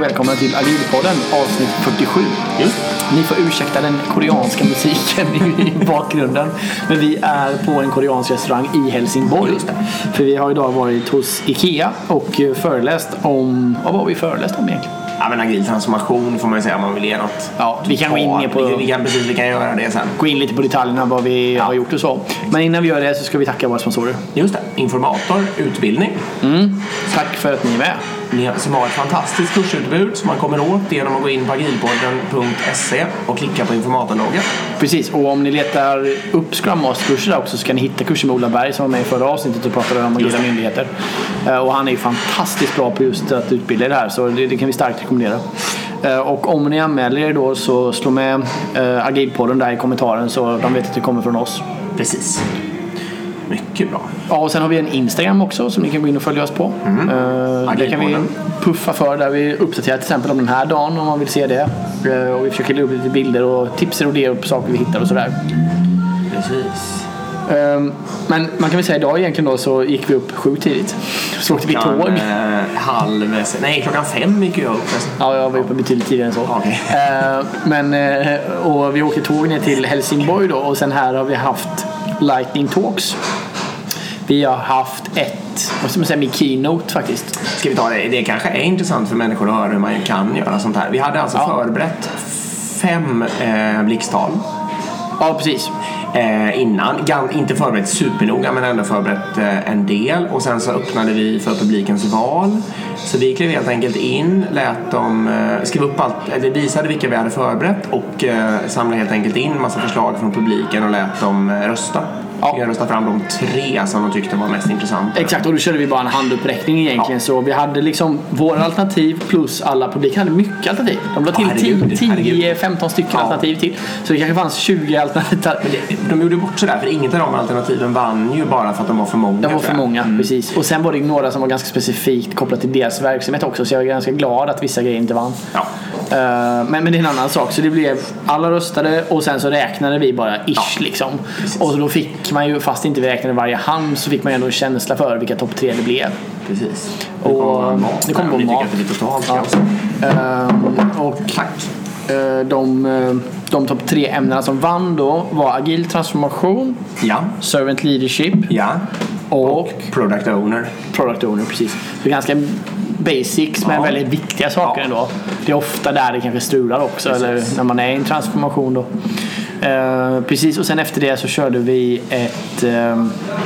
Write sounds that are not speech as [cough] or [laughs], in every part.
Och välkomna till Agilpodden avsnitt 47. Just Ni får ursäkta den koreanska musiken i bakgrunden. Men vi är på en koreansk restaurang i Helsingborg. För vi har idag varit hos IKEA och föreläst om... Vad var vi föreläst om egentligen? Ja, men agil transformation får man ju säga om man vill ge något. Ja, vi kan gå in på- Vi, kan, precis, vi kan göra det sen. Gå in lite på detaljerna vad vi har gjort och så. Men innan vi gör det så ska vi tacka våra sponsorer. Just det. Informator, utbildning. Tack för att ni är med. Ni har- som har ett fantastiskt kursutbud som man kommer åt genom att gå in på agilpodden.se och klicka på informatorloggan. Precis, och om ni letar upp Scrum Master-kurser också så kan ni hitta kursen med Ola Berg som var med i förra avsnittet och pratade om agila myndigheter. Eh, Och han är ju fantastiskt bra på just att utbilda i det här så det, det kan vi starkt rekommendera. Eh, Och om ni anmäler er då så slå med eh, Agilpodden där i kommentaren så de vet att det kommer från oss. Precis. Mycket bra. Ja, och sen har vi en Instagram också som ni kan gå in och följa oss på. Eh, Det kan vi puffa för där vi uppdaterar till exempel om den här dagen om man vill se det. Eh, Och vi försöker lägga upp lite bilder och tips och idéer på saker vi hittar och sådär. Precis. Ehm, Men man kan väl säga idag egentligen då så gick vi upp sjukt tidigt. Så åkte vi tåg. eh, halv... Nej, klockan fem gick jag upp. Ja, jag var uppe betydligt tidigare än så. Okej. Ehm, Men, eh, och vi åkte tåg ner till Helsingborg då och sen här har vi haft Lightning Talks. Vi har haft ett, vad ska man säga, min keynote faktiskt. Ska vi ta det? Det kanske är intressant för människor att höra hur man kan göra sånt här. Vi hade alltså Ja. förberett fem eh, blixttal Ja, precis. eh, innan. Gan, inte förberett supernoga men ändå förberett eh, en del. Och sen så öppnade vi för publikens val. Så vi klev helt enkelt in, lät dem, eh, skriva upp allt, eh, eller visade vilka vi hade förberett och eh, samlade helt enkelt in massa förslag från publiken och lät dem rösta. Ja. Jag röstade fram de tre som de tyckte var mest intressanta. Exakt, och då körde vi bara en handuppräckning egentligen. Ja. Så vi hade liksom våra alternativ plus alla publiken hade mycket alternativ. De la till herregud, 10, herregud. 15 stycken Ja. alternativ till. Så det kanske fanns 20 alternativ. Det, de gjorde bort sådär för inget av de alternativen vann ju bara för att de var för många. De var för många, precis. Och sen var det några som var ganska specifikt kopplat till deras verksamhet också. Så jag är ganska glad att vissa grejer inte vann. Ja. Eh, men, men det är en annan sak. Så det blev, alla röstade och sen så räknade vi bara ish Ja, liksom. Och då fick man ju, fast inte vi räknade varje hand, så fick man ju ändå en känsla för vilka topp tre det blev. Precis. Och- vara mat det kommer vara mat. det är totalt Ja. kaos. Ehm, och eh, de, eh, de topp tre ämnena som vann då var agil transformation, Ja. servant leadership Ja. och Product owner. product owner. Precis. Så ganska basics men Ja. väldigt viktiga saker Ja. ändå. Det är ofta där det kanske strular också Precis. eller när man är i en transformation då. Eh, precis och sen efter det så körde vi ett eh,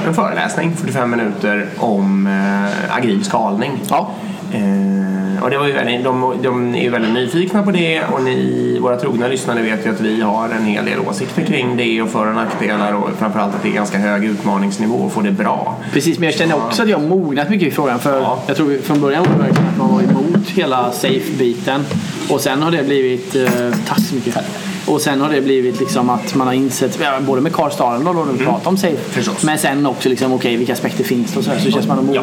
En föreläsning, 45 minuter, om eh, agil skalning. ja, Eh, och det var ju väldigt, de, de är ju väldigt nyfikna på det och ni, våra trogna lyssnare vet ju att vi har en hel del åsikter kring det och för och nackdelar och framförallt att det är ganska hög utmaningsnivå och få det bra. Precis, men jag känner också att jag har mognat mycket i frågan. För Ja. jag tror från början var att man var emot hela safe-biten. Och sen har det blivit, eh, tack så mycket här. Och sen har det blivit liksom att man har insett, ja, både med Carl Staren då, då vi pratar om. Mm. Förstås. Men sen också liksom, okej vilka aspekter finns det och så, här, så känns man har Ja.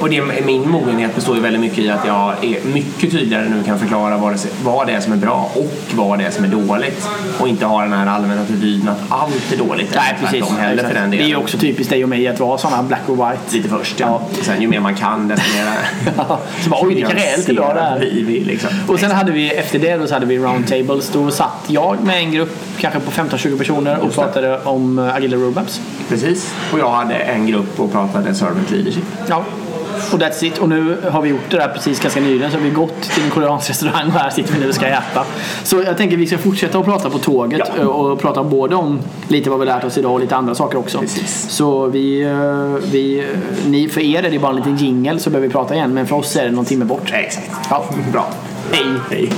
Och det, min mogenhet består ju väldigt mycket i att jag är mycket tydligare nu kan förklara vad det, vad det är som är bra och vad det är som är dåligt. Och inte ha den här allmänna attityden att allt är dåligt. Nej, precis. Heller Exakt. för den det är delen. ju också typiskt dig och mig att vara sådana black och white. Lite först ja. Ja. Sen ju mer man kan desto mer [laughs] så bara, oj är lite bra det här. blir vi liksom. Och sen hade vi efter det då så hade vi roundtables. Då satt jag med en grupp, kanske på 15-20 personer och pratade om eh, agila roadmaps. Precis. Och jag hade en grupp och pratade servant leadership. Ja. Och that's it. Och nu har vi gjort det där precis ganska nyligen. Så har vi gått till en koreansk restaurang och här sitter vi nu och ska äta. Så jag tänker att vi ska fortsätta att prata på tåget Ja. och prata både om lite vad vi lärt oss idag och lite andra saker också. Precis. Så vi, eh, vi, eh, ni, för er är det bara en liten jingle så behöver vi prata igen. Men för oss är det någon timme bort. Exakt. Ja. Bra. Hej! Hej.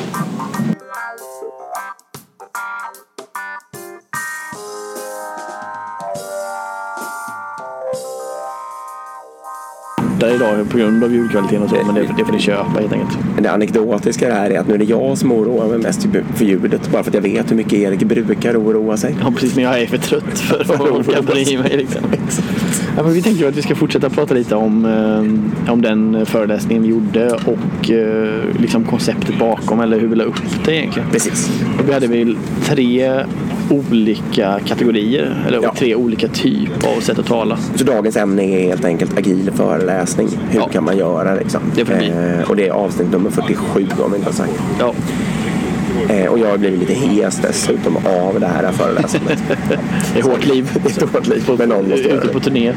Där idag på grund av ljudkvaliteten och så. Men det, det får ni köpa helt enkelt. Det anekdotiska här är att nu är det jag som oroar mig mest för ljudet. Bara för att jag vet hur mycket Erik brukar oroa sig. Ja precis, men jag är för trött [laughs] för att orka bry mig. Liksom. Ja, men vi tänker att vi ska fortsätta prata lite om, eh, om den föreläsningen vi gjorde och eh, liksom konceptet bakom eller hur vi la upp det egentligen. Precis. Och vi hade väl tre olika kategorier. Eller Ja. tre olika typer av sätt att tala. Så dagens ämne är helt enkelt agil föreläsning. Hur Ja. kan man göra liksom? Det. Eh, och det är avsnitt nummer 47 om jag inte har sagt. Ja, Eh, och jag har blivit lite hes dessutom av det här föreläsandet. [laughs] det är hårt liv. Det är ett hårt liv, men någon måste Ute på turné.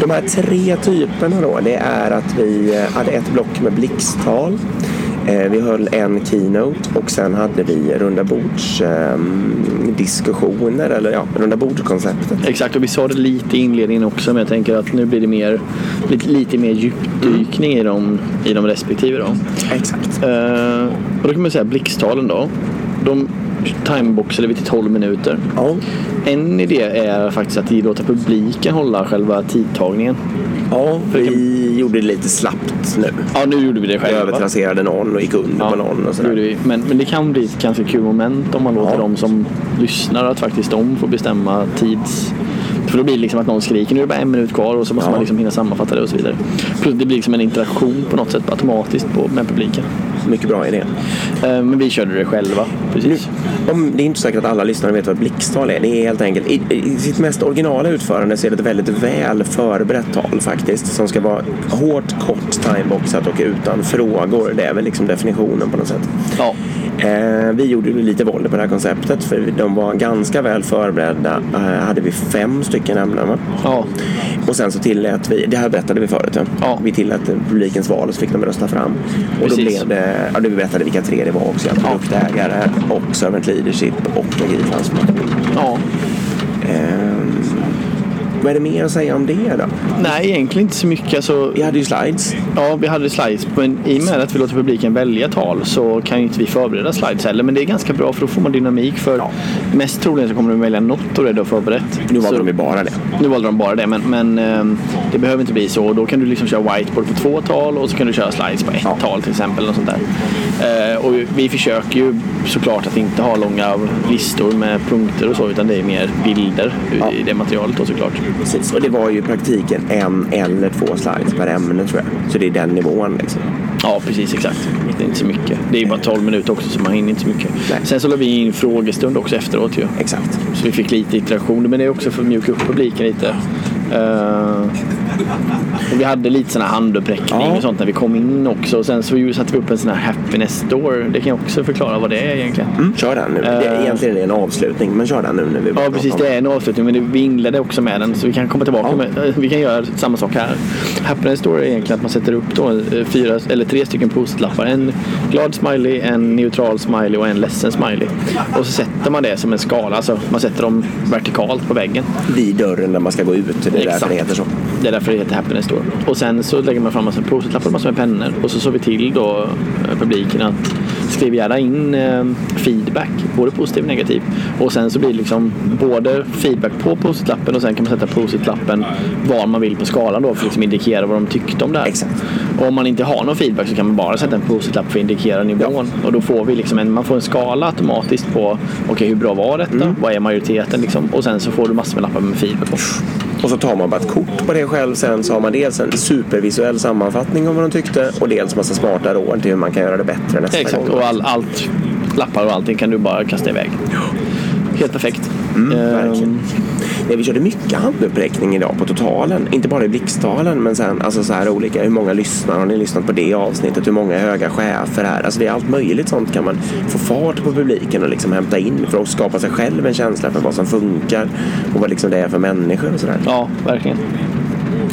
De här tre typerna då, det är att vi hade ett block med blixttal. Eh, Vi höll en keynote och sen hade vi runda bords diskussioner eller ja, runda bordskonceptet. Exakt, och vi sa det lite i inledningen också, men jag tänker att nu blir det mer, lite, lite mer djupdykning i, de, i de respektive. Då. Exakt. Eh, och då kan man säga blixttalen då. De timeboxade vi till 12 minuter. Ja, En idé är faktiskt att låta publiken hålla själva tidtagningen. ja vi gjorde det lite slappt nu. Ja, nu gjorde vi det Vi själva. övertrasserade någon och gick under Ja, på någon och sådär. vi. Men, men det kan bli ett ganska kul moment om man låter Ja. de som lyssnar att faktiskt de får bestämma tids... För då blir det liksom att någon skriker nu är det bara en minut kvar och så måste Ja. man liksom hinna sammanfatta det och så vidare. Plus det blir liksom en interaktion på något sätt automatiskt på, med publiken. Mycket bra idé. Eh, men vi körde det själva. Precis. Om, det är inte säkert att alla lyssnare vet vad blixttal är. Det är helt enkelt, i, i sitt mest originala utförande så är det ett väldigt väl förberett tal faktiskt. Som ska vara hårt, kort, timeboxat och utan frågor. Det är väl liksom definitionen på något sätt. Ja. Eh, vi gjorde lite våld på det här konceptet för de var ganska väl förberedda. Eh, hade vi fem stycken ämnen va? Ja. Och sen så tillät vi, det här berättade vi förut, ja. Vi tillät publikens val och så fick de rösta fram. Och då Precis. blev det, ja, vi berättade vilka tre det var också. Ja. Produktägare och servant leadership och agil transformation. ja. Ehm, vad är det mer att säga om det då? Nej, egentligen inte så mycket. Alltså, Vi hade ju slides. Ja, vi hade slides. Men i och med att vi låter publiken välja tal så kan ju inte vi förbereda slides heller. Men det är ganska bra för då får man dynamik. För Ja. mest troligen så kommer de välja något av det du har förberett. Nu valde Så- de bara det. Nu valde de bara det, men, men ehm, det behöver inte bli så. Då kan du liksom köra whiteboard på två tal och så kan du köra slides på ett Ja. tal till exempel. Och sånt där. Eh, och vi försöker ju såklart att inte ha långa listor med punkter och så, utan det är mer bilder i- Ja. i det materialet då såklart. Precis. Och det var ju i praktiken en eller två slides per ämne tror jag. Så det är den nivån liksom. Ja, precis exakt. Det är inte så mycket. Det är ju bara 12 minuter också så man hinner inte så mycket. Nej. Sen så la vi in frågestund också efteråt ju. Exakt. Så vi fick lite interaktion, men det är också för att mjuka upp publiken lite. Eh, och vi hade lite sån här handuppräckning Ja. och sånt när vi kom in också. Och sen så satte vi upp en sån här happiness door. Det kan jag också förklara vad det är egentligen. Mm, kör den nu. Det är, Eh. egentligen en avslutning, men kör den nu när vi Ja precis, det är en avslutning men det, vi inledde också med den så vi kan komma tillbaka Ja. med, eh, vi kan göra samma sak här. Happiness Store är egentligen att man sätter upp då, fyra, eller tre stycken post-lappar. En glad smiley, en neutral smiley och en ledsen smiley. Och så sätter man det som en skala, alltså man sätter dem vertikalt på väggen. Vid dörren när man ska gå ut. Det är därför Exakt. det heter så. Det är därför det heter Happiness Store. Och sen så lägger man fram massa post-it-lappar och massor med pennor. Och så såg vi till då eh, publiken att skriv gärna in eh, feedback, både positiv och negativ. Och sen så blir det liksom både feedback på post-it-lappen och sen kan man sätta post-it-lappen var man vill på skalan då för att liksom indikera vad de tyckte om det här. Exakt. Och om man inte har någon feedback så kan man bara sätta en post-it-lapp för att indikera nivån. Och då får vi liksom en, man får en skala automatiskt på okej hur bra var detta? Mm. Vad är majoriteten liksom? Och sen så får du massor med lappar med feedback på. Och så tar man bara ett kort på det själv. Sen så har man dels en supervisuell sammanfattning om vad de tyckte och dels massa smarta råd till hur man kan göra det bättre nästa Exakt, gång. och all, allt, lappar och allting kan du bara kasta iväg. Helt perfekt. Mm, Ehm, verkligen. Nej, vi körde mycket handuppräckning idag på totalen. Inte bara i blixttalen men sen alltså så här olika. Hur många lyssnar? Har ni lyssnat på det avsnittet? Hur många är höga chefer här? Alltså det är allt möjligt sånt kan man få fart på publiken och liksom hämta in för att skapa sig själv en känsla för vad som funkar och vad liksom det är för människor och sådär. ja, verkligen.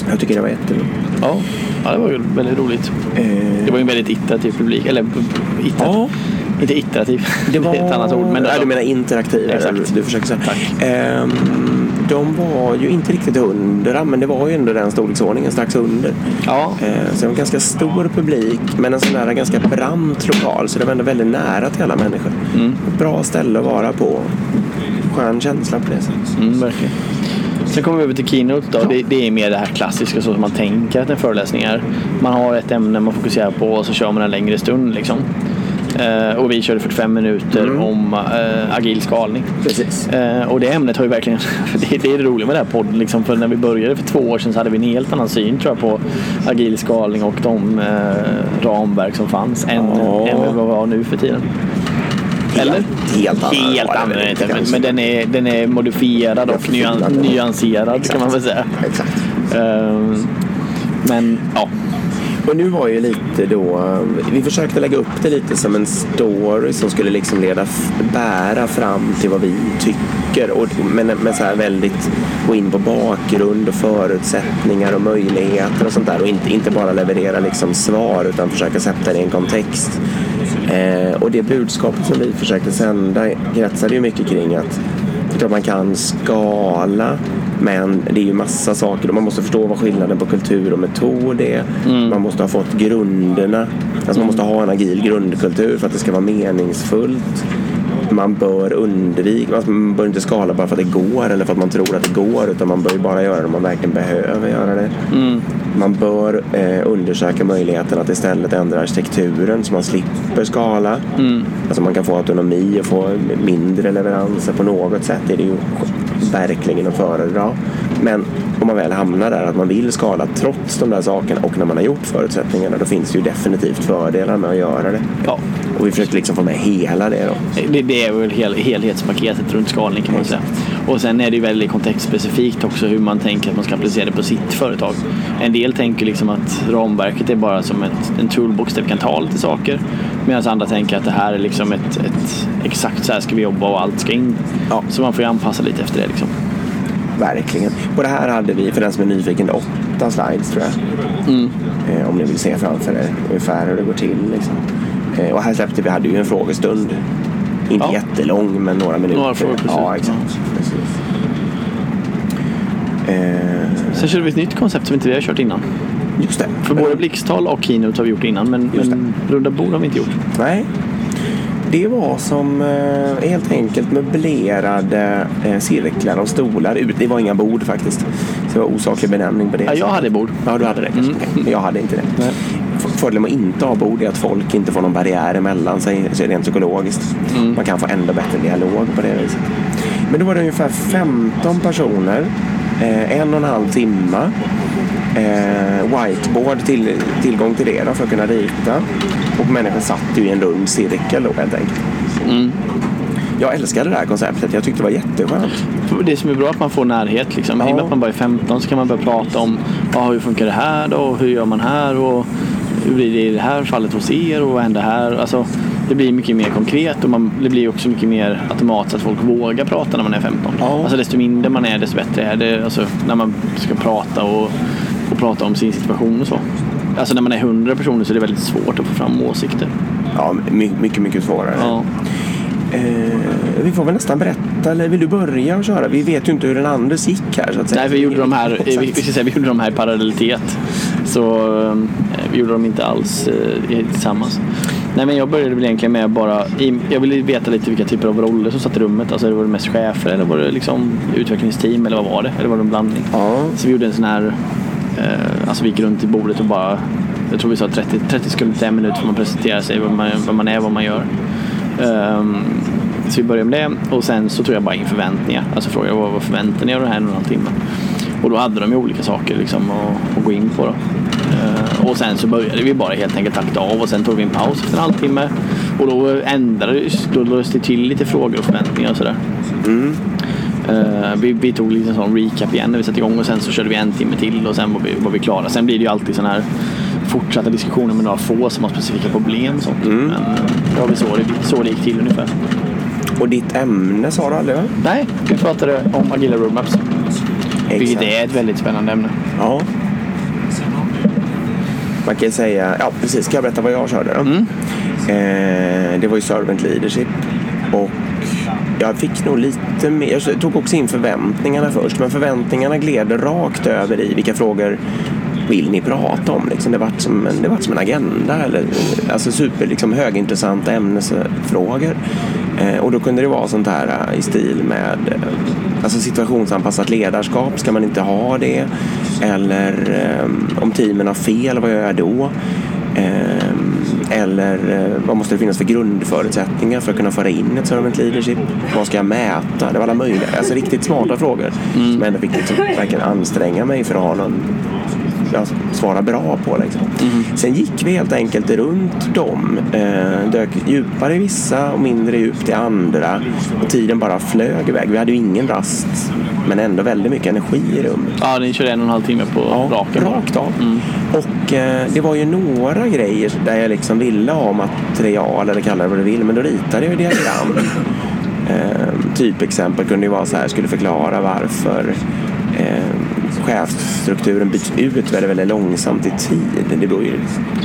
Jag tycker det var jättebra. Ja, ja, det var ju väldigt roligt. Det var ju en väldigt iterativ publik. Eller iterativ. Ja. Inte iterativ. [laughs] Det var... är ett annat ord. Men Nej, du menar interaktiv. Exakt. Du försöker säga. Tack. Ehm, de var ju inte riktigt hundra, men det var ju ändå den storleksordningen, strax under. Ja, Ehm, så det var en ganska stor publik, men en sån där ganska brant lokal. Så det var ändå väldigt nära till alla människor. Mm. Ett bra ställe att vara på. Skön känsla på det sättet. mm, verkligen. Sen kommer vi över till Keynote då. Det, det är mer det här klassiska så som man tänker att en föreläsning är. Man har ett ämne man fokuserar på och så kör man en längre stund liksom. Eh, och vi körde 45 minuter om eh, agil skalning. Precis. Eh, och det ämnet har ju verkligen, [laughs] det, det är det roliga med den här podden. Liksom, för när vi började för två år sedan så hade vi en helt annan syn tror jag på agil skalning och de ramverk som fanns än, Ja. än vad vi har nu för tiden. Eller? Helt. Helt inte, men, den, är, den är modifierad och nyan, förflyttande. nyanserad kan man väl säga. Exakt. Ehm, men ja, och nu var ju lite då, eh, vi försökte lägga upp det lite som en story som skulle liksom leda, bära fram till vad vi tycker. Och, men men så här väldigt gå in på bakgrund och förutsättningar och möjligheter och sånt där. Och inte, inte bara leverera liksom svar utan försöka sätta det i en kontext. Eh, och det budskapet som vi försökte sända kretsade ju mycket kring att klart man kan skala men det är ju massa saker. Man måste förstå vad skillnaden på kultur och metod är. Man måste ha fått grunderna. Alltså man måste ha en agil grundkultur för att det ska vara meningsfullt. Man bör undvika, alltså man bör inte skala bara för att det går eller för att man tror att det går utan man bör ju bara göra det om man verkligen behöver göra det. Man bör eh, undersöka möjligheten att istället ändra arkitekturen så man slipper skala. Alltså man kan få autonomi och få mindre leveranser på något sätt. Det är det ju verkligen att föredra. Men om man väl hamnar där att man vill skala trots de där sakerna och när man har gjort förutsättningarna då finns det ju definitivt fördelar med att göra det. ja. Och vi försökte liksom få med hela det då. Det, det är väl hel, helhetspaketet runt skalning kan man säga. Och sen är det ju väldigt kontextspecifikt också hur man tänker att man ska applicera det på sitt företag. En del tänker liksom att ramverket är bara som ett, en toolbox där vi kan ta lite saker. Medan andra tänker att det här är liksom ett, ett exakt så här ska vi jobba och allt ska in. Ja. Så man får ju anpassa lite efter det liksom. Verkligen. På det här hade vi, för den som är nyfiken, åtta slides tror jag. Eh, om ni vill se framför er ungefär hur det går till. Liksom. Eh, och här släppte vi, hade ju en frågestund. Inte Ja. jättelång, men några minuter. Några frågor på Ja, exakt. Precis. Eh, Sen körde vi ett nytt koncept som inte vi har kört innan. just det. För både Blixtal och Keynote har vi gjort innan men, men runda bord har vi inte gjort. Nej. Det var som eh, helt enkelt möblerade eh, cirklar och stolar. ut. Det var inga bord faktiskt. Så det var osaklig benämning på det. Ja, jag hade bord. Ja, du hade det kanske. Okej, men Jag hade inte det. Nej. Fördelen med att inte ha bord är att folk inte får någon barriär emellan sig rent psykologiskt. Man kan få ändå bättre dialog på det viset. Men då var det ungefär 15 personer, eh, en och en halv timme. Eh, whiteboard, till, tillgång till det då, för att kunna rita. Och människor satt ju i en rund cirkel då helt enkelt. Jag älskade det här konceptet. Jag tyckte det var jätteskönt. Det som är bra är att man får närhet. Liksom. I och med Ja. att man bara är 15 så kan man börja prata om ja, hur funkar det här då? Hur gör man här? Och hur blir det i det här fallet hos er? Och vad händer här? Alltså, det blir mycket mer konkret och man, det blir också mycket mer automatiskt att folk vågar prata när man är 15. Ja. Alltså, desto mindre man är desto bättre är det alltså, när man ska prata och, och prata om sin situation och så. Alltså när man är 100 personer så är det väldigt svårt att få fram åsikter. Ja, my- mycket, mycket svårare. Ja. Eh, vi får väl nästan berätta, eller vill du börja och köra? Vi vet ju inte hur den andres gick här så att säga. Nej, vi gjorde de här, [laughs] vi, vi, säga, vi gjorde de här i parallellitet. Så eh, vi gjorde dem inte alls eh, tillsammans. Nej, men jag började väl egentligen med bara, jag ville veta lite vilka typer av roller som satt i rummet. Alltså var det mest chefer eller var det liksom utvecklingsteam eller vad var det? Eller var det en blandning? Ja, Så vi gjorde en sån här, eh, alltså vi gick runt i bordet och bara, jag tror vi sa 30, 30 sekunder till en minut får man presentera sig, vad man, vad man är, vad man gör. Ehm, så vi började med det och sen så tog jag bara in förväntningar. Alltså frågade vad, vad förväntar ni er av det här en och en halv timme? Och då hade de ju olika saker liksom att, att gå in på. Då. Eh, och sen så började vi bara helt enkelt takta av och sen tog vi en paus efter en halvtimme. Och då ändrades, då lades det till lite frågor och förväntningar och sådär. Mm vi, vi tog lite sån recap igen när vi satte igång och sen så körde vi en timme till och sen var vi, var vi klara. Sen blir det ju alltid sån här fortsatta diskussioner med några få som har specifika problem och sånt. Men eh, det var väl så det, så det gick till ungefär. och ditt ämne sa du aldrig va? Nej, vi pratade om agila roadmaps. Vilket är ett väldigt spännande ämne. Ja. Man kan säga, ja precis, ska jag berätta vad jag körde då? Eh, det var ju servant leadership och jag fick nog lite mer, jag tog också in förväntningarna först men förväntningarna gled rakt över i vilka frågor vill ni prata om? Liksom, det vart som en, det vart som en agenda eller alltså super liksom, högintressanta ämnesfrågor. Eh, och då kunde det vara sånt här eh, i stil med eh, alltså situationsanpassat ledarskap, ska man inte ha det? Eller eh, om teamen har fel, vad gör jag då? Eh, eller eh, vad måste det finnas för grundförutsättningar för att kunna föra in ett servant leadership? Vad ska jag mäta? Det var alla möjliga, alltså riktigt smarta frågor som jag ändå fick liksom verkligen anstränga mig för att ha någon ja, svara bra på. Liksom. Sen gick vi helt enkelt runt dem. Eh, dök djupare i vissa och mindre djupt i andra. Och tiden bara flög iväg. Vi hade ju ingen rast men ändå väldigt mycket energi i rummet. Ja, ni körde en och en halv timme på Ja, raken. rakt av. Och eh, det var ju några grejer där jag liksom ville ha material eller kalla det vad du vill. Men då ritade jag ju diagram. [laughs] Eh, typexempel kunde ju vara så här, skulle förklara varför eh, chefsstrukturen byts ut väldigt, väldigt långsamt i tid. Det beror ju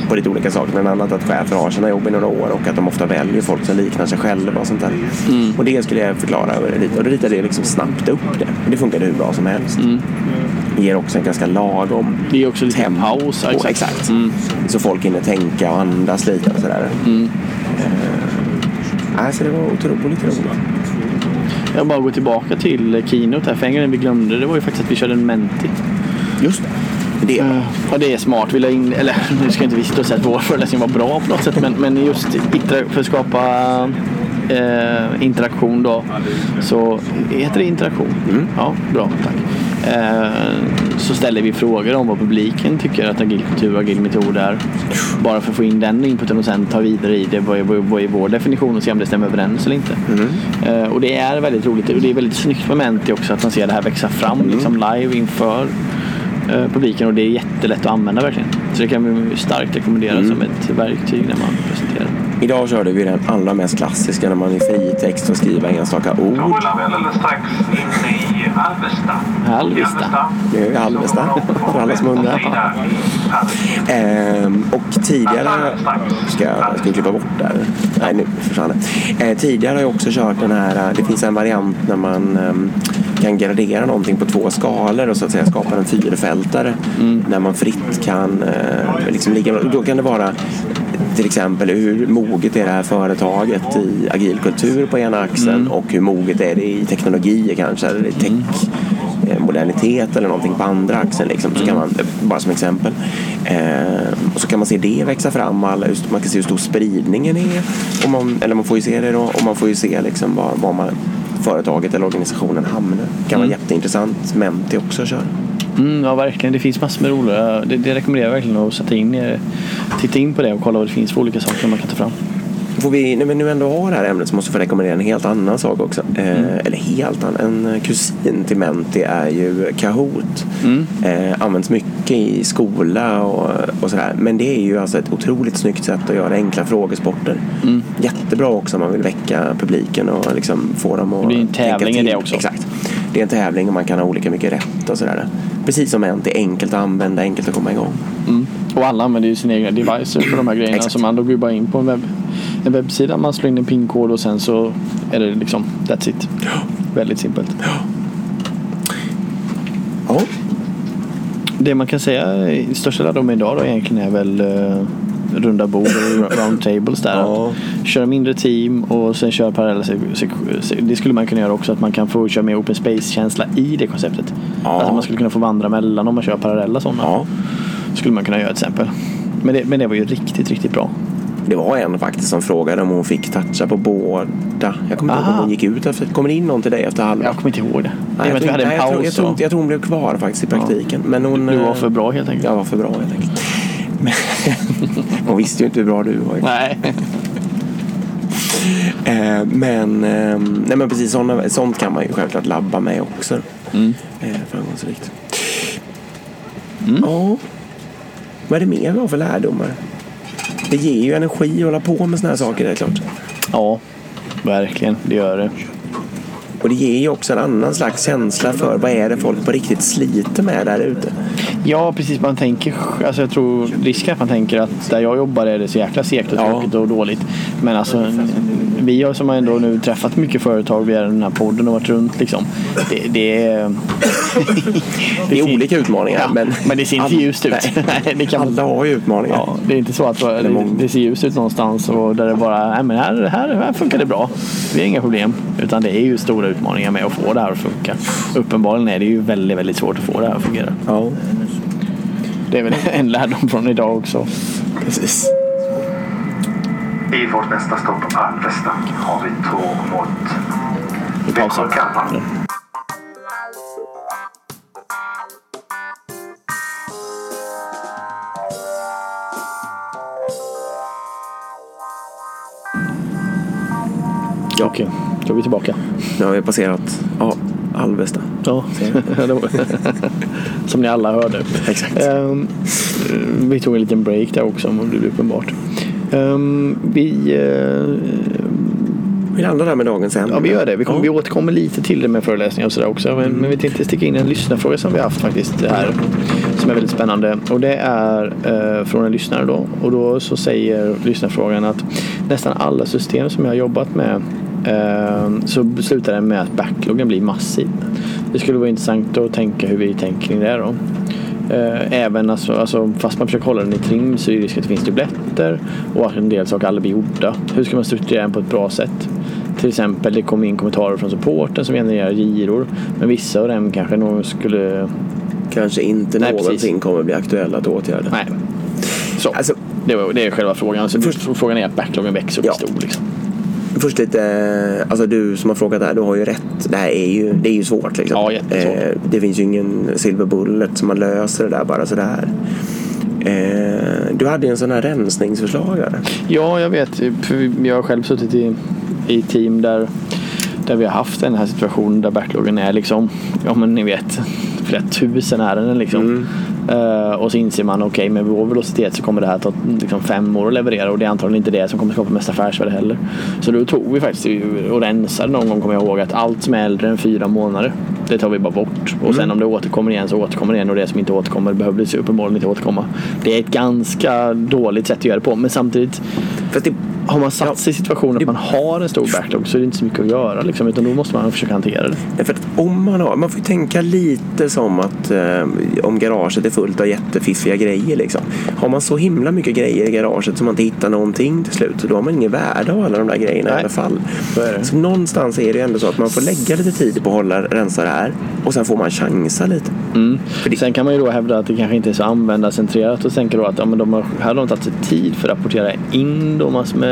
på lite olika saker. Bland annat att chefer har sina jobb i några år och att de ofta väljer folk som liknar sig själva och sånt där. Och det skulle jag förklara lite. Och då ritade jag liksom snabbt upp det. Det funkade hur bra som helst. Det ger också en ganska lagom Det är också lite tempo. paus. ja, Exakt. Mm. Så folk hinner tänka och andas lite och sådär. Mm. Eh, alltså det var otroligt roligt. Jag bara går tillbaka till Keynote här. För en grej vi glömde det var ju faktiskt att vi körde en Menti. Just det. det. Uh, och det är smart. Vi la in, eller [laughs] nu ska inte vi sitta och säga att vår föreläsning var bra på något sätt. Men, men just för att skapa eh, interaktion då. Så heter det interaktion? Ja, bra. Tack. Eh, så ställer vi frågor om vad publiken tycker att agil kultur och agil metod är. Bara för att få in den inputen och sen ta vidare i det. Vad är, vad är vår definition och se om det stämmer överens eller inte. Eh, och det är väldigt roligt och det är väldigt snyggt med Menti också att man ser det här växa fram liksom live inför eh, publiken och det är jättelätt att använda verkligen. Så det kan vi starkt rekommendera som ett verktyg när man presenterar. Idag körde vi den allra mest klassiska när man i fritext får skriva enstaka ord. Rullar vi alldeles strax in i Alvesta. Alvesta. Nu är vi i Alvesta, för alla som undrar. Ehm, och tidigare, ska jag, ska jag klippa bort där? Nej, nu försvann det. Ehm, tidigare har jag också kört den här, eh, det finns en variant när man ehm, kan gradera någonting på två skalor och så att säga skapa en fyrfältare. Där man fritt kan eh, liksom ligga, då kan det vara till exempel hur moget är det här företaget i agilkultur på ena axeln och hur moget är det i teknologi kanske, eller i tech eh, modernitet eller någonting på andra axeln. Liksom. Så kan man, bara som exempel. Eh, och så kan man se det växa fram. Alla, just, man kan se hur stor spridningen är. Och man, eller man får ju se det då. Och man får ju se liksom var, var man, företaget eller organisationen hamnar. Det kan vara jätteintressant. Menti också köra. Mm, ja, verkligen. Det finns massor med roliga. Det, det rekommenderar jag verkligen att sätta in, titta in på det och kolla vad det finns för olika saker man kan ta fram. Får vi, när vi nu ändå har det här ämnet så måste vi få rekommendera en helt annan sak också. Eh, Eller helt annan. En kusin till Menti är ju Kahoot. Eh, används mycket i skola och, och sådär. Men det är ju alltså ett otroligt snyggt sätt att göra enkla frågesporter. Jättebra också om man vill väcka publiken och liksom få dem att Det blir en tävling i det också. Exakt. Det är en tävling och man kan ha olika mycket rätt och sådär. Precis som Menti, enkelt att använda, enkelt att komma igång. Mm. Och alla använder ju sina egna devices för de här grejerna. Exakt. Så man går ju bara in på en, webb, en webbsida, man slår in en pinkod och sen så är det liksom that's it. Väldigt simpelt. Ja, Det man kan säga i största lärdomen idag då egentligen är väl eh, runda bord och round [laughs] tables där. Ja. Köra mindre team och sen köra parallella Det skulle man kunna göra också att man kan få köra mer open space-känsla i det konceptet. Ja. Alltså man skulle kunna få vandra mellan om man kör parallella sådana. ja. Skulle man kunna göra till exempel. Men det, men det var ju riktigt, riktigt bra. Det var en faktiskt som frågade om hon fick toucha på båda. Jag kommer inte ihåg om hon gick ut efter. Kommer det in någon till dig efter halva? Jag kommer inte ihåg det. Nej, med att vi tror- hade en nej, jag tror- paus. Jag tror, jag tror hon blev kvar faktiskt i praktiken. Men hon, Du var eh, för bra helt enkelt. Jag var för bra helt enkelt. Men, [laughs] hon visste ju inte hur bra du var. Nej. [laughs] Eh, men, eh, nej, men precis såna, sånt kan man ju självklart labba med också. Mm. Eh, framgångsrikt. Ja. Vad är det mer vi har för lärdomar? Det ger ju energi att hålla på med sådana här saker, det är klart. Ja, verkligen. Det gör det. Och det ger ju också en annan slags känsla för vad är det folk på riktigt sliter med där ute. Ja, precis. Man tänker, alltså jag tror risken är att man tänker att där jag jobbar är det så jäkla segt och Ja. tråkigt och dåligt. Men alltså, vi har som har ändå nu träffat mycket företag via den här podden och varit runt liksom. Det, det är... [laughs] Det är olika utmaningar. Ja, men, men det ser inte alla- ljust ut. Nej. [laughs] Det kan Alla har ju utmaningar. Ja, det är inte så att det, det ser ljust ut någonstans och där det bara, nej men här, här, här funkar det bra. Vi har inga problem. Utan det är ju stora utmaningar med att få det här att funka. Uppenbarligen är det ju väldigt, väldigt svårt att få det här att fungera. Ja. Det är väl [laughs] en lärdom från idag också. Precis. I vårt nästa stopp, på Alvesta, har vi tåg mot vi pausar. Ja. Okej. Okay då är vi tillbaka. Nu har vi passerat ja, Alvesta. Ja, [laughs] som ni alla hörde. Exakt. Ehm, vi tog en liten break där också, om det blir uppenbart. Ehm, vi, eh, Vi landar där med dagens ämne. ja, vi gör det. Vi, kommer, vi Ja. återkommer lite till det med föreläsningar och sådär också. Men, men vi tänkte sticka in en lyssnarfråga som vi har haft faktiskt här. Som är väldigt spännande. Och det är eh, från en lyssnare då. Och då så säger lyssnarfrågan att nästan alla system som jag har jobbat med så slutar det med att backloggen blir massiv. Det skulle vara intressant att tänka hur vi tänker kring det då. Eh, Även alltså, alltså, fast man försöker hålla den i trim så är det risk att det finns dubbletter och att en del saker aldrig blir gjorda. Hur ska man strukturera den på ett bra sätt? Till exempel det kommer in kommentarer från supporten som genererar giror. Men vissa av dem kanske nog skulle... Kanske inte Nej, någonsin precis. kommer bli aktuella att åtgärda. Nej. Så. Alltså, Det, var, det är själva frågan. Så Först- frågan är att backloggen växer och blir Ja. stor. Liksom. Först lite, alltså du som har frågat här, du har ju rätt. Det här är ju, det är ju svårt liksom. Ja, jättesvårt. Eh, det finns ju ingen silver bullet som man löser det där bara sådär. Eh, du hade ju en sån här rensningsförslagare. Ja, jag vet. Jag har själv suttit i, i team där, där vi har haft den här situationen där backloggen är liksom, ja men ni vet, flera tusen ärenden liksom. Eh, och så inser man, okej med vår velocitet så kommer det här ta liksom, fem år att leverera och det är antagligen inte det som kommer skapa mest affärsvärde heller. Så då tog vi faktiskt och rensade någon gång kommer jag ihåg att allt som är äldre än fyra månader det tar vi bara bort. Och sen om det återkommer igen så återkommer det igen och det som inte återkommer behöver det uppenbarligen inte återkomma. Det är ett ganska dåligt sätt att göra det på men samtidigt Fast det, har man satt sig i situationen att man har en stor backlog så är det inte så mycket att göra. Liksom, utan då måste man försöka hantera det. Nej, För att om man har, man får ju tänka lite som att eh, om garaget är fullt av jättefiffiga grejer liksom. Har man så himla mycket grejer i garaget som man inte hittar någonting till slut, då har man ingen värde av alla de där grejerna i Nej. alla fall. Så någonstans är det ändå så att man får lägga lite tid på att hålla, rensa det här och sen får man chansa lite. För det, Sen kan man ju då hävda att det kanske inte är så användarcentrerat och tänka då att ja, men de har, här har de tagit sig tid för att rapportera in då massor med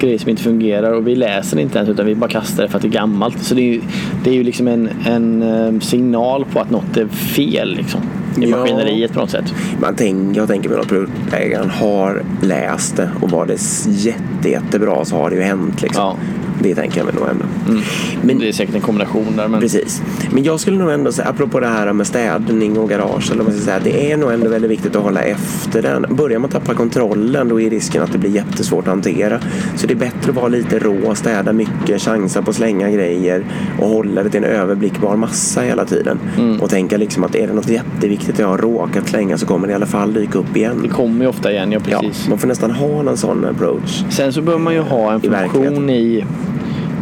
grejer som inte fungerar och vi läser inte ens utan vi bara kastar det för att det är gammalt. Så det är ju, det är ju liksom en, en eh, signal på att något är fel liksom, i Ja. maskineriet på något sätt. man tänker, jag tänker mig att produktägaren har läst det och var det jätte, jättebra så har det ju hänt. Liksom. Ja. Det tänker jag mig nog ändå. Men Men, det är säkert en kombination där. Men Precis. Men jag skulle nog ändå säga, apropå det här med städning och garage, eller vad man ska säga, det är nog ändå väldigt viktigt att hålla efter den. Börjar man tappa kontrollen då är risken att det blir jättesvårt att hantera. Så det är bättre att vara lite rå, städa mycket, chansa på att slänga grejer och hålla det till en överblickbar massa hela tiden. Och tänka liksom att är det något jätteviktigt jag har råkat slänga så kommer det i alla fall dyka upp igen. det kommer ju ofta igen, ja Ja, precis. man får nästan ha en sån approach. Sen så behöver man ju ha en funktion i...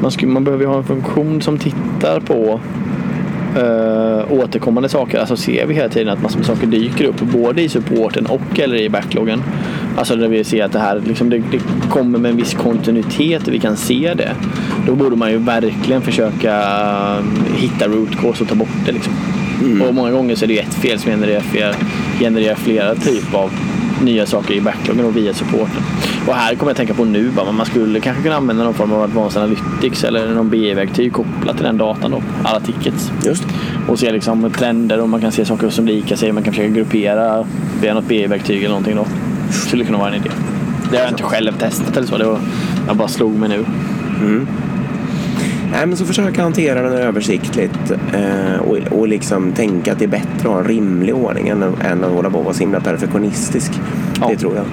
Man, skulle, man behöver ju ha en funktion som tittar på uh, återkommande saker. Alltså ser vi hela tiden att massor med saker dyker upp både i supporten och eller i backloggen. Alltså där vi ser att det här liksom, det, det kommer med en viss kontinuitet och vi kan se det. Då borde man ju verkligen försöka eh, hitta root cause och ta bort det. Liksom. Och många gånger så är det ett fel som genererar genererar flera typer av nya saker i backloggen och via supporten. Och här kommer jag tänka på nu bara, man skulle kanske kunna använda någon form av Advanced Analytics eller någon BI-verktyg kopplat till den datan då, alla tickets. Just Och se liksom trender och man kan se saker som likar sig. Man kan försöka gruppera via något BI-verktyg eller någonting då. Skulle kunna vara en idé. Det har jag inte själv testat eller så. Det var, jag bara slog mig nu. Nej, men så försöka hantera den översiktligt eh, och, och liksom tänka att det är bättre att ha en rimlig ordning än, än att hålla på och vara så himla perfektionistisk. Ja. Det tror jag.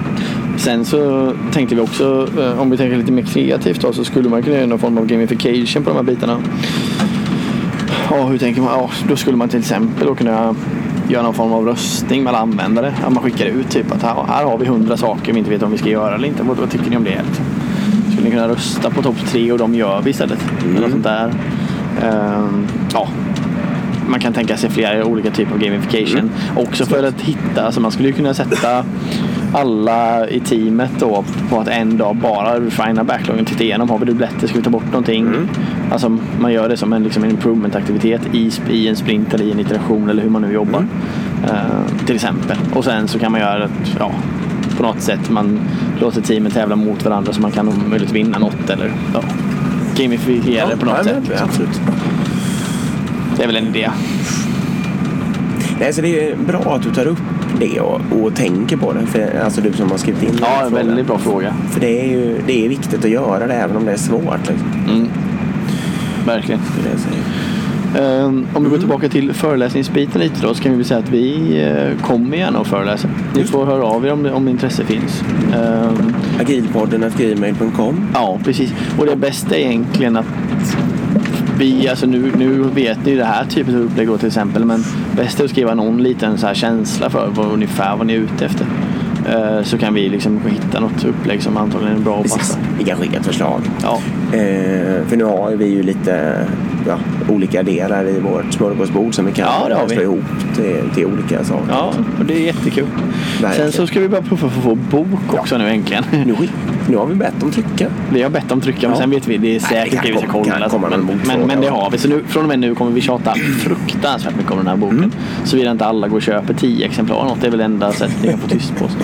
Sen så tänkte vi också, eh, om vi tänker lite mer kreativt då, så skulle man kunna göra någon form av gamification på de här bitarna. Ja, hur tänker man? Ja, då skulle man till exempel då kunna göra någon form av röstning mellan användare. Att man skickar ut typ att här, här har vi hundra saker vi inte vet om vi ska göra eller inte. Vad, vad tycker ni om det? Skulle kunna rösta på topp tre och de gör vi istället? Eller något sånt där. Ehm, ja, man kan tänka sig flera olika typer av gamification. Också för att hitta, alltså man skulle kunna sätta alla i teamet då på att en dag bara refina backloggen, titta igenom, har vi dubbletter, ska vi ta bort någonting? Alltså man gör det som en, liksom en improvement-aktivitet i, i en sprint eller i en iteration eller hur man nu jobbar. Eh, till exempel. Och sen så kan man göra ett, ja, på något sätt, man låter teamet tävla mot varandra så man kan om möjligt vinna något eller ja, gamifiera det på något ja, sätt. men. Absolut. Det är väl en idé. Nej, så det är bra att du tar upp det och, och tänker på det? För, alltså du som har skrivit in Ja, en väldigt bra fråga. För det är ju det är viktigt att göra det även om det är svårt. Liksom. Verkligen. Det är Ehm, om vi går tillbaka till föreläsningsbiten lite då så kan vi väl säga att vi eh, kommer gärna att föreläsa. Ni får höra av er om, om intresse finns. Ehm, Agilpodden at gmail.com. ja, precis. Och det bästa är egentligen att vi, alltså nu, nu vet ni det här typen av upplägg då till exempel, men bäst är att skriva någon liten så här känsla för vad, ungefär vad ni är ute efter. Eh, så kan vi liksom hitta något upplägg som antagligen är bra och Precis. passar. Vi kan skicka ett förslag. Ja, Eh, för nu har vi ju lite ja, olika delar i vårt smörgåsbord som vi kan Ja, slå ihop till, till olika saker. ja, och det är jättekul. Verkligen. Sen så ska vi puffa för att få bok också nu äntligen. Nu, nu har vi bett om trycka. Vi har bett om trycka men Ja. sen vet vi, det är säkert det vi ska kolla. kan komma men, men, men det ja. har vi. Så nu, från och med nu kommer vi tjata fruktansvärt mycket om den här boken. Mm. Såvida inte alla går och köper tio exemplar något. Det är väl enda sättet ni kan få tyst på oss.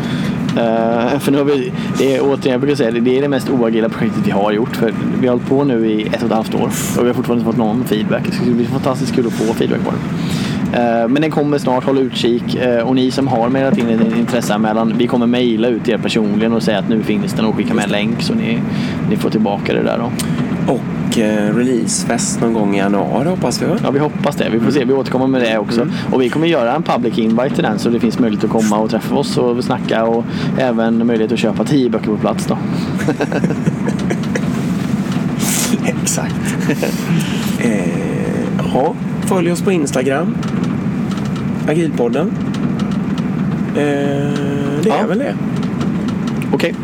Uh, för nu har vi, det är återigen, jag brukar säga det, det är det mest oagila projektet vi har gjort. För vi har hållit på nu i ett och ett halvt år och vi har fortfarande inte fått någon feedback. Det ska bli fantastiskt kul att få feedback på den. Eh, men den kommer snart, håll utkik. Eh, och ni som har mejlat in en intresseanmälan, vi kommer mejla ut er personligen och säga att nu finns den och skicka med en länk så ni, ni får tillbaka det där då. Releasefest någon gång i januari hoppas vi. Ja, vi hoppas det. Vi får se. Vi återkommer med det också. Och vi kommer göra en public invite till den så det finns möjlighet att komma och träffa oss och snacka och även möjlighet att köpa tio böcker på plats då. [laughs] Exakt. [laughs] eh, ja, följ oss på Instagram. Agilpodden. Eh, det är Ja. väl det. Okej. Så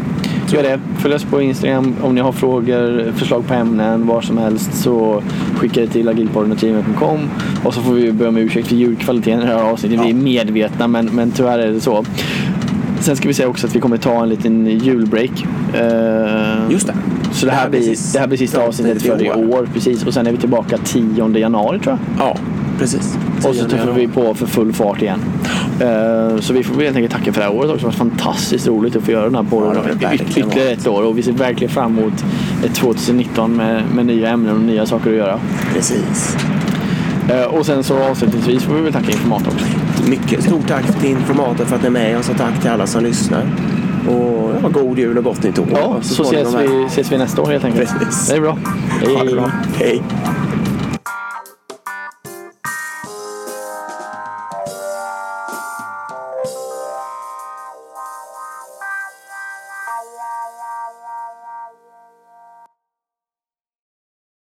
är det. Följ oss på Instagram om ni har frågor, förslag på ämnen, var som helst så skicka det till agilpodden.gmail.com och så får vi be om ursäkt för ljudkvaliteten i det här avsnittet. Vi är medvetna men, men tyvärr är det så. Sen ska vi säga också att vi kommer ta en liten julbreak. Eh, Just det. Så det här, blir blir, sist- det här blir sista ja, avsnittet för i år. år. Precis. Och sen är vi tillbaka 10 januari tror jag. Ja, precis. Och så tuffar vi på för full fart igen. Eh, Så vi får helt enkelt tacka för det här året också. Det har varit fantastiskt roligt att få göra den här Ja, podden yt- ytterligare ett år. Och vi ser verkligen fram emot ett 2019 med, med nya ämnen och nya saker att göra. Precis. Eh, Och sen så avslutningsvis får vi väl tacka Informat också. Mycket stort tack till Informator för att ni är med oss och tack till alla som lyssnar. Och ja, god jul och gott nytt år. Ja, så, småningom ses vi, ses vi nästa år helt enkelt. Precis. Det är bra. Ha det bra. Hej.